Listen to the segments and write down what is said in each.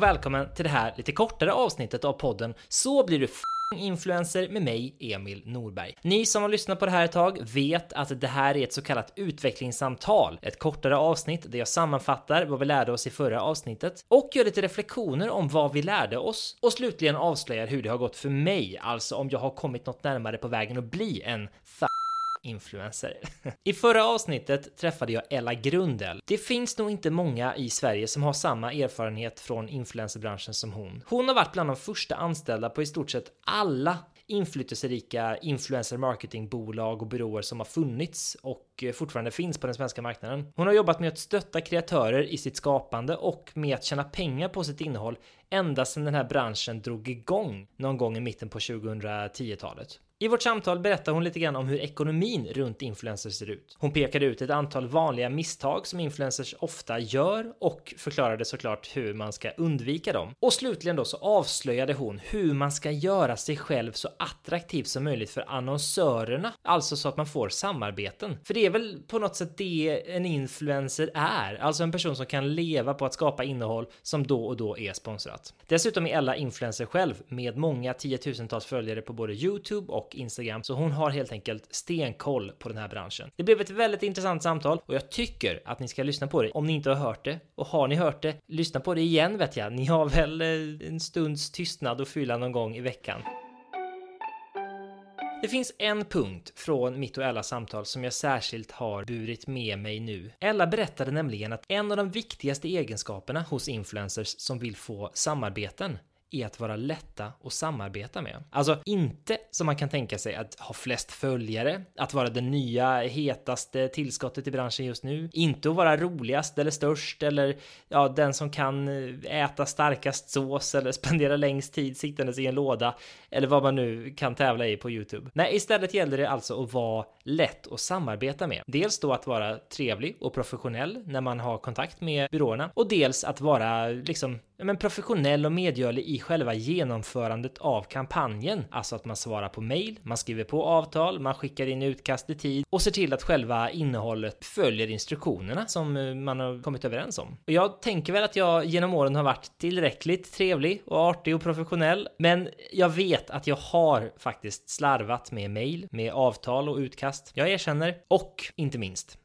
Och välkommen till det här lite kortare avsnittet av podden Så blir du influencer med mig, Emil Norberg. Ni som har lyssnat på det här ett tag vet att det här är ett så kallat utvecklingssamtal, ett kortare avsnitt där jag sammanfattar vad vi lärde oss i förra avsnittet och gör lite reflektioner om vad vi lärde oss och slutligen avslöjar hur det har gått för mig, alltså om jag har kommit något närmare på vägen att bli en influencer. I förra avsnittet träffade jag Ella Grundel. Det finns nog inte många i Sverige som har samma erfarenhet från influencerbranschen som hon. Hon har varit bland de första anställda på i stort sett alla inflytelserika influencer marketingbolag och byråer som har funnits och eh, fortfarande finns på den svenska marknaden. Hon har jobbat med att stötta kreatörer i sitt skapande och med att tjäna pengar på sitt innehåll ända sedan den här branschen drog igång någon gång i mitten på 2010-talet. I vårt samtal berättar hon lite grann om hur ekonomin runt influencers ser ut. Hon pekade ut ett antal vanliga misstag som influencers ofta gör och förklarade såklart hur man ska undvika dem. Och slutligen då så avslöjade hon hur man ska göra sig själv så attraktiv som möjligt för annonsörerna, alltså så att man får samarbeten. För det är väl på något sätt det en influencer är, alltså en person som kan leva på att skapa innehåll som då och då är sponsrat. Dessutom är Ella influencer själv med många tiotusentals följare på både Youtube och och Instagram, så hon har helt enkelt stenkoll på den här branschen. Det blev ett väldigt intressant samtal och jag tycker att ni ska lyssna på det om ni inte har hört det. Och har ni hört det, lyssna på det igen vet jag. Ni har väl eh, en stunds tystnad och fylla någon gång i veckan. Det finns en punkt från mitt och Ellas samtal som jag särskilt har burit med mig nu. Ella berättade nämligen att en av de viktigaste egenskaperna hos influencers som vill få samarbeten är att vara lätta att samarbeta med. Alltså inte som man kan tänka sig att ha flest följare, att vara det nya hetaste tillskottet i branschen just nu, inte att vara roligast eller störst eller ja, den som kan eh, äta starkast sås eller spendera längst tid sittandes i en låda eller vad man nu kan tävla i på Youtube. Nej, istället gäller det alltså att vara lätt att samarbeta med. Dels då att vara trevlig och professionell när man har kontakt med byråerna och dels att vara liksom men professionell och medgörlig i själva genomförandet av kampanjen. Alltså att man svarar på mail, man skriver på avtal, man skickar in utkast i tid och ser till att själva innehållet följer instruktionerna som eh, man har kommit överens om. Och jag tänker väl att jag genom åren har varit tillräckligt trevlig och artig och professionell, men jag vet att jag har faktiskt slarvat med mail, med avtal och utkast. Jag erkänner och inte minst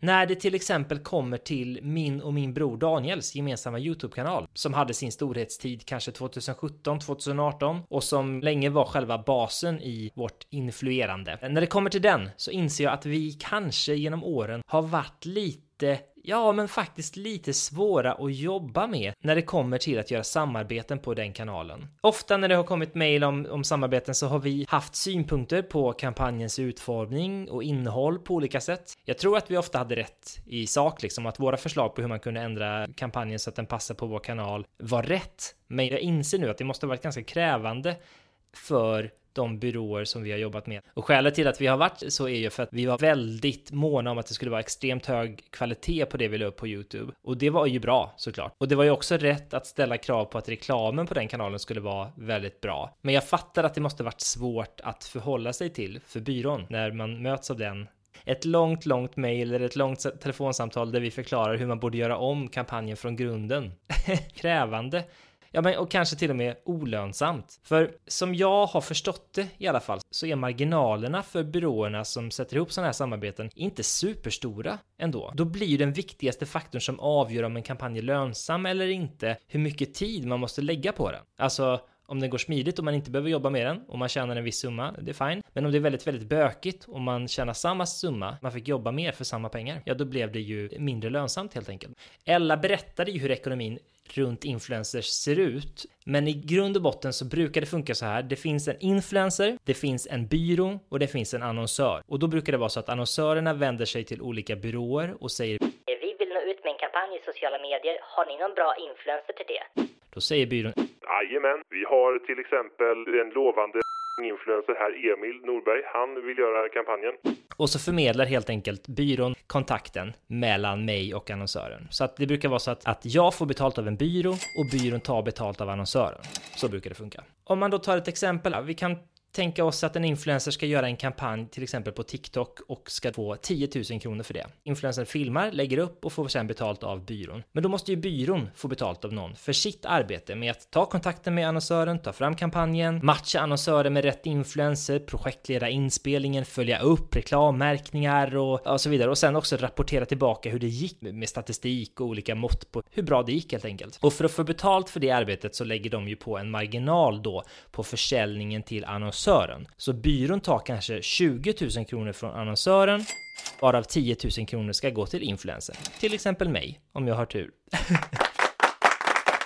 när det till exempel kommer till min och min bror Daniels gemensamma YouTube-kanal som hade sin storhetstid kanske 2017, 2018 och som länge var själva basen i vårt influerande. När det kommer till den så inser jag att vi kanske genom åren har varit lite ja, men faktiskt lite svåra att jobba med när det kommer till att göra samarbeten på den kanalen. Ofta när det har kommit mejl om, om samarbeten så har vi haft synpunkter på kampanjens utformning och innehåll på olika sätt. Jag tror att vi ofta hade rätt i sak, liksom att våra förslag på hur man kunde ändra kampanjen så att den passar på vår kanal var rätt. Men jag inser nu att det måste ha varit ganska krävande för de byråer som vi har jobbat med. Och skälet till att vi har varit så är ju för att vi var väldigt måna om att det skulle vara extremt hög kvalitet på det vi la upp på YouTube. Och det var ju bra såklart. Och det var ju också rätt att ställa krav på att reklamen på den kanalen skulle vara väldigt bra. Men jag fattar att det måste varit svårt att förhålla sig till för byrån när man möts av den ett långt, långt mejl eller ett långt telefonsamtal där vi förklarar hur man borde göra om kampanjen från grunden. Krävande. Ja, men och kanske till och med olönsamt. För som jag har förstått det i alla fall så är marginalerna för byråerna som sätter ihop sådana här samarbeten inte superstora ändå. Då blir ju den viktigaste faktorn som avgör om en kampanj är lönsam eller inte hur mycket tid man måste lägga på den. Alltså om den går smidigt och man inte behöver jobba med den och man tjänar en viss summa, det är fine. Men om det är väldigt, väldigt bökigt och man tjänar samma summa, man fick jobba mer för samma pengar, ja då blev det ju mindre lönsamt helt enkelt. Ella berättade ju hur ekonomin runt influencers ser ut. Men i grund och botten så brukar det funka så här. Det finns en influencer, det finns en byrå och det finns en annonsör. Och då brukar det vara så att annonsörerna vänder sig till olika byråer och säger Vi vill nå ut med en kampanj i sociala medier. Har ni någon bra influencer till det? Då säger byrån Jajamän, vi har till exempel en lovande influencer här, Emil Norberg. Han vill göra kampanjen. Och så förmedlar helt enkelt byrån kontakten mellan mig och annonsören. Så att det brukar vara så att, att jag får betalt av en byrå och byrån tar betalt av annonsören. Så brukar det funka. Om man då tar ett exempel, vi kan tänka oss att en influencer ska göra en kampanj till exempel på TikTok och ska få 10 000 kronor för det. Influencern filmar, lägger upp och får sedan betalt av byrån. Men då måste ju byrån få betalt av någon för sitt arbete med att ta kontakten med annonsören, ta fram kampanjen, matcha annonsören med rätt influencer, projektleda inspelningen, följa upp reklammärkningar och, och så vidare och sen också rapportera tillbaka hur det gick med statistik och olika mått på hur bra det gick helt enkelt. Och för att få betalt för det arbetet så lägger de ju på en marginal då på försäljningen till annonsören annonsören. Så byrån tar kanske 20 000 kronor från annonsören, varav 10 000 kronor ska gå till influensen. Till exempel mig, om jag har tur.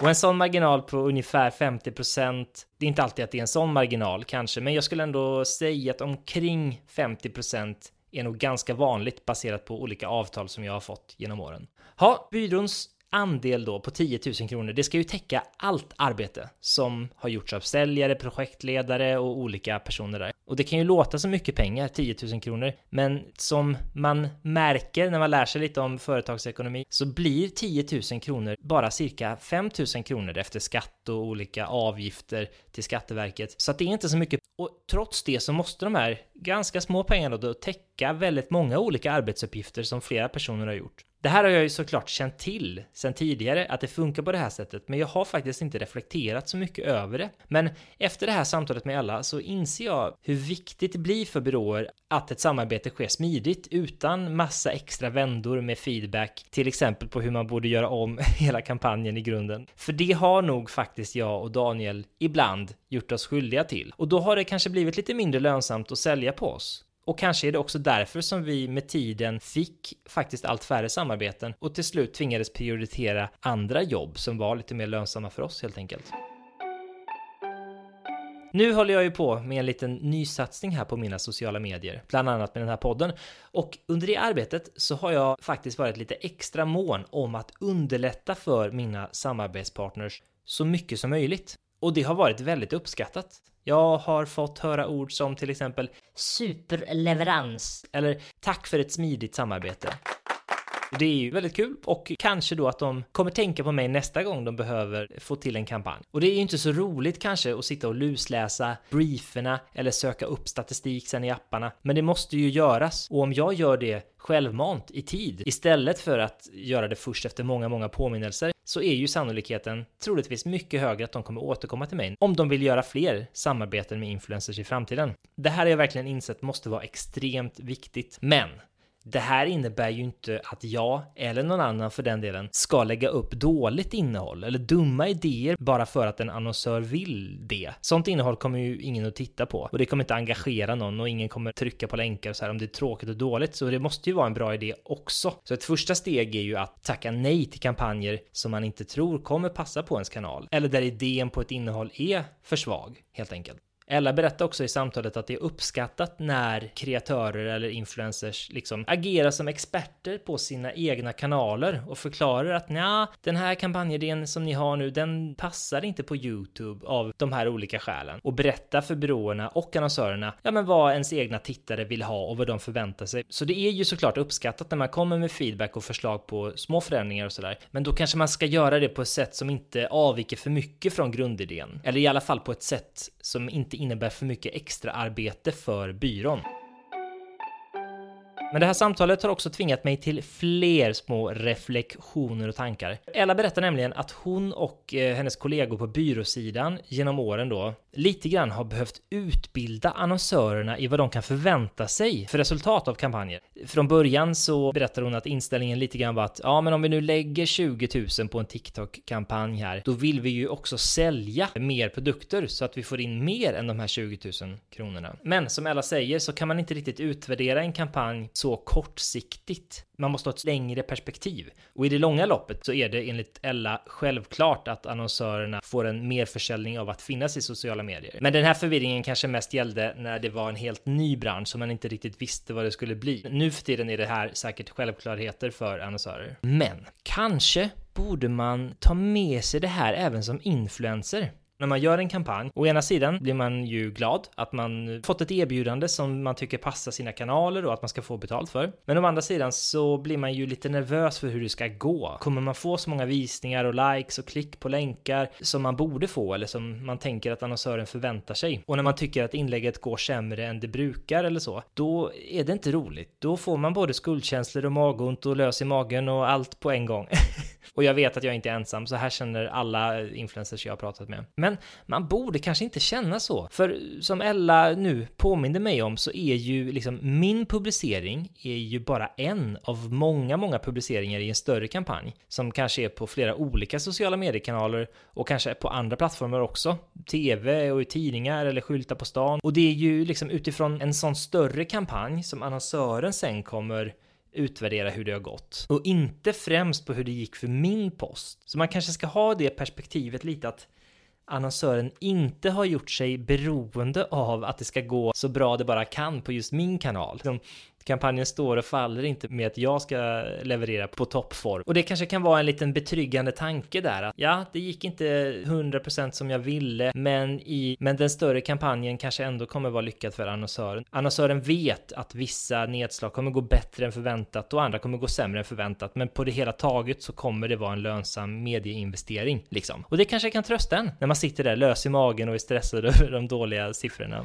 Och en sån marginal på ungefär 50%, det är inte alltid att det är en sån marginal kanske, men jag skulle ändå säga att omkring 50% är nog ganska vanligt baserat på olika avtal som jag har fått genom åren. Ja, byråns andel då på 10 000 kronor, det ska ju täcka allt arbete som har gjorts av säljare, projektledare och olika personer där. Och det kan ju låta som mycket pengar, 10 000 kronor, men som man märker när man lär sig lite om företagsekonomi så blir 10 000 kronor bara cirka 5 000 kronor efter skatt och olika avgifter till Skatteverket. Så att det är inte så mycket. Och trots det så måste de här ganska små pengar då att täcka väldigt många olika arbetsuppgifter som flera personer har gjort. Det här har jag ju såklart känt till sedan tidigare, att det funkar på det här sättet, men jag har faktiskt inte reflekterat så mycket över det. Men efter det här samtalet med alla så inser jag hur viktigt det blir för byråer att ett samarbete sker smidigt utan massa extra vändor med feedback, till exempel på hur man borde göra om hela kampanjen i grunden. För det har nog faktiskt jag och Daniel ibland gjort oss skyldiga till. Och då har det kanske blivit lite mindre lönsamt att sälja på oss. Och kanske är det också därför som vi med tiden fick faktiskt allt färre samarbeten och till slut tvingades prioritera andra jobb som var lite mer lönsamma för oss helt enkelt. Nu håller jag ju på med en liten nysatsning här på mina sociala medier, bland annat med den här podden. Och under det arbetet så har jag faktiskt varit lite extra mån om att underlätta för mina samarbetspartners så mycket som möjligt. Och det har varit väldigt uppskattat. Jag har fått höra ord som till exempel superleverans eller tack för ett smidigt samarbete. Det är ju väldigt kul och kanske då att de kommer tänka på mig nästa gång de behöver få till en kampanj. Och det är ju inte så roligt kanske att sitta och lusläsa brieferna eller söka upp statistik sen i apparna, men det måste ju göras. Och om jag gör det självmant i tid istället för att göra det först efter många, många påminnelser så är ju sannolikheten troligtvis mycket högre att de kommer återkomma till mig om de vill göra fler samarbeten med influencers i framtiden. Det här har jag verkligen insett måste vara extremt viktigt, men det här innebär ju inte att jag, eller någon annan för den delen, ska lägga upp dåligt innehåll eller dumma idéer bara för att en annonsör vill det. Sånt innehåll kommer ju ingen att titta på och det kommer inte engagera någon och ingen kommer trycka på länkar och så här om det är tråkigt och dåligt. Så det måste ju vara en bra idé också. Så ett första steg är ju att tacka nej till kampanjer som man inte tror kommer passa på ens kanal eller där idén på ett innehåll är för svag helt enkelt. Ella berättade också i samtalet att det är uppskattat när kreatörer eller influencers liksom agerar som experter på sina egna kanaler och förklarar att ja, den här kampanjidén som ni har nu, den passar inte på YouTube av de här olika skälen och berätta för byråerna och annonsörerna, ja, men vad ens egna tittare vill ha och vad de förväntar sig. Så det är ju såklart uppskattat när man kommer med feedback och förslag på små förändringar och sådär. Men då kanske man ska göra det på ett sätt som inte avviker för mycket från grundidén, eller i alla fall på ett sätt som inte innebär för mycket extra arbete för byrån. Men det här samtalet har också tvingat mig till fler små reflektioner och tankar. Ella berättar nämligen att hon och eh, hennes kollegor på byråsidan genom åren då lite grann har behövt utbilda annonsörerna i vad de kan förvänta sig för resultat av kampanjer. Från början så berättar hon att inställningen lite grann var att ja, men om vi nu lägger 20 000 på en TikTok-kampanj här, då vill vi ju också sälja mer produkter så att vi får in mer än de här 20 000 kronorna. Men som Ella säger så kan man inte riktigt utvärdera en kampanj så kortsiktigt. Man måste ha ett längre perspektiv. Och i det långa loppet så är det enligt Ella självklart att annonsörerna får en merförsäljning av att finnas i sociala medier. Men den här förvirringen kanske mest gällde när det var en helt ny bransch som man inte riktigt visste vad det skulle bli. Nu för tiden är det här säkert självklarheter för annonsörer. Men kanske borde man ta med sig det här även som influencer. När man gör en kampanj, å ena sidan blir man ju glad att man fått ett erbjudande som man tycker passar sina kanaler och att man ska få betalt för. Men å andra sidan så blir man ju lite nervös för hur det ska gå. Kommer man få så många visningar och likes och klick på länkar som man borde få eller som man tänker att annonsören förväntar sig? Och när man tycker att inlägget går sämre än det brukar eller så, då är det inte roligt. Då får man både skuldkänslor och magont och lös i magen och allt på en gång. och jag vet att jag inte är ensam, så här känner alla influencers jag har pratat med. Men man borde kanske inte känna så. För som Ella nu påminde mig om så är ju liksom min publicering är ju bara en av många, många publiceringar i en större kampanj som kanske är på flera olika sociala mediekanaler och kanske på andra plattformar också. TV och i tidningar eller skyltar på stan. Och det är ju liksom utifrån en sån större kampanj som annonsören sen kommer utvärdera hur det har gått och inte främst på hur det gick för min post. Så man kanske ska ha det perspektivet lite att annonsören inte har gjort sig beroende av att det ska gå så bra det bara kan på just min kanal. Liksom, Kampanjen står och faller inte med att jag ska leverera på toppform. Och det kanske kan vara en liten betryggande tanke där att ja, det gick inte 100% som jag ville, men i men den större kampanjen kanske ändå kommer vara lyckad för annonsören. Annonsören vet att vissa nedslag kommer gå bättre än förväntat och andra kommer gå sämre än förväntat, men på det hela taget så kommer det vara en lönsam medieinvestering liksom. Och det kanske kan trösta en när man sitter där lös i magen och är stressad över de dåliga siffrorna.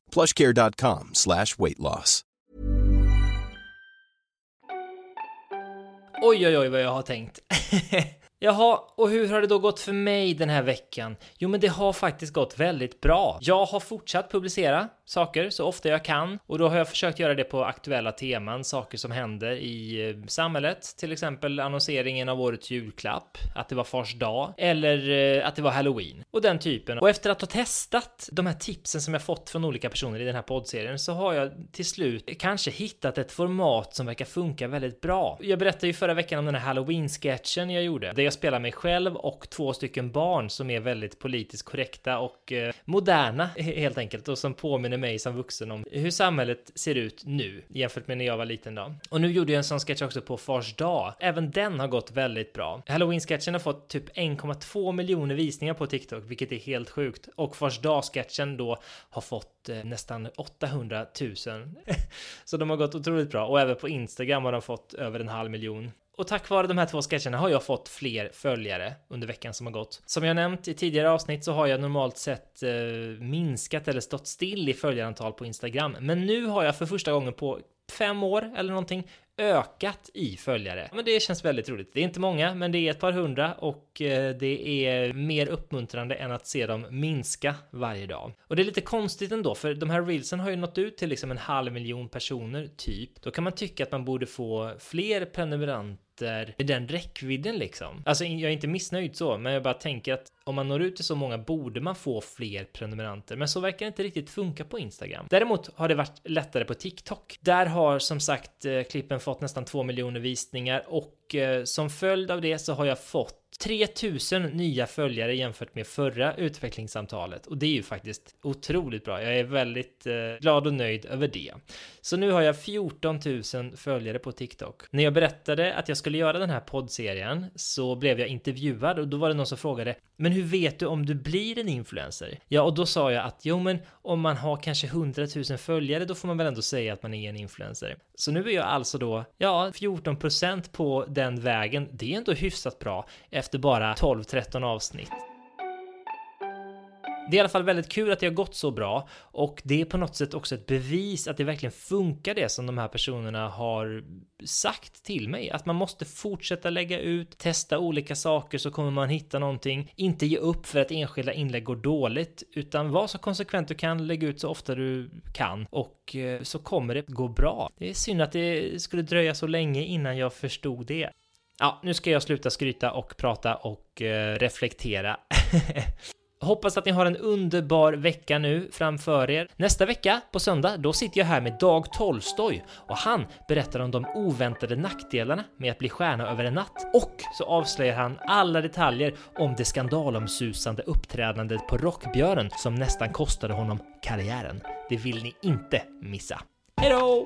plushcare.com slash weight loss. Oj, oj, oj vad jag har tänkt. Jaha, och hur har det då gått för mig den här veckan? Jo, men det har faktiskt gått väldigt bra. Jag har fortsatt publicera saker så ofta jag kan och då har jag försökt göra det på aktuella teman, saker som händer i eh, samhället, till exempel annonseringen av årets julklapp, att det var fars dag eller eh, att det var halloween och den typen. Och efter att ha testat de här tipsen som jag fått från olika personer i den här poddserien så har jag till slut kanske hittat ett format som verkar funka väldigt bra. Jag berättade ju förra veckan om den här halloween-sketchen jag gjorde, där jag spelar mig själv och två stycken barn som är väldigt politiskt korrekta och eh, moderna helt enkelt och som påminner mig som vuxen om hur samhället ser ut nu jämfört med när jag var liten då. Och nu gjorde jag en sån sketch också på Fars dag. Även den har gått väldigt bra. Halloween-sketchen har fått typ 1,2 miljoner visningar på TikTok, vilket är helt sjukt. Och Fars dag-sketchen då har fått eh, nästan 800 000. Så de har gått otroligt bra. Och även på Instagram har de fått över en halv miljon. Och tack vare de här två sketcherna har jag fått fler följare under veckan som har gått. Som jag nämnt i tidigare avsnitt så har jag normalt sett eh, minskat eller stått still i följarantal på Instagram. Men nu har jag för första gången på fem år eller någonting ökat i följare. Men det känns väldigt roligt. Det är inte många, men det är ett par hundra och eh, det är mer uppmuntrande än att se dem minska varje dag. Och det är lite konstigt ändå, för de här reelsen har ju nått ut till liksom en halv miljon personer typ. Då kan man tycka att man borde få fler prenumeranter efter med den räckvidden liksom. Alltså jag är inte missnöjd så, men jag bara tänker att om man når ut till så många borde man få fler prenumeranter. Men så verkar det inte riktigt funka på Instagram. Däremot har det varit lättare på TikTok. Där har som sagt eh, klippen fått nästan två miljoner visningar och eh, som följd av det så har jag fått 3000 nya följare jämfört med förra utvecklingssamtalet och det är ju faktiskt otroligt bra. Jag är väldigt eh, glad och nöjd över det. Så nu har jag 14 000 följare på TikTok. När jag berättade att jag skulle göra den här poddserien så blev jag intervjuad och då var det någon som frågade Men hur vet du om du blir en influencer? Ja, och då sa jag att jo, men om man har kanske 100 000 följare då får man väl ändå säga att man är en influencer. Så nu är jag alltså då, ja, 14% på den vägen. Det är ändå hyfsat bra efter bara 12-13 avsnitt. Det är i alla fall väldigt kul att det har gått så bra och det är på något sätt också ett bevis att det verkligen funkar det som de här personerna har sagt till mig. Att man måste fortsätta lägga ut, testa olika saker så kommer man hitta någonting. Inte ge upp för att enskilda inlägg går dåligt, utan var så konsekvent du kan, lägga ut så ofta du kan och eh, så kommer det gå bra. Det är synd att det skulle dröja så länge innan jag förstod det. Ja, nu ska jag sluta skryta och prata och eh, reflektera. Hoppas att ni har en underbar vecka nu framför er. Nästa vecka, på söndag, då sitter jag här med Dag Tolstoj och han berättar om de oväntade nackdelarna med att bli stjärna över en natt. Och så avslöjar han alla detaljer om det skandalomsusande uppträdandet på Rockbjörnen som nästan kostade honom karriären. Det vill ni inte missa. Hejdå!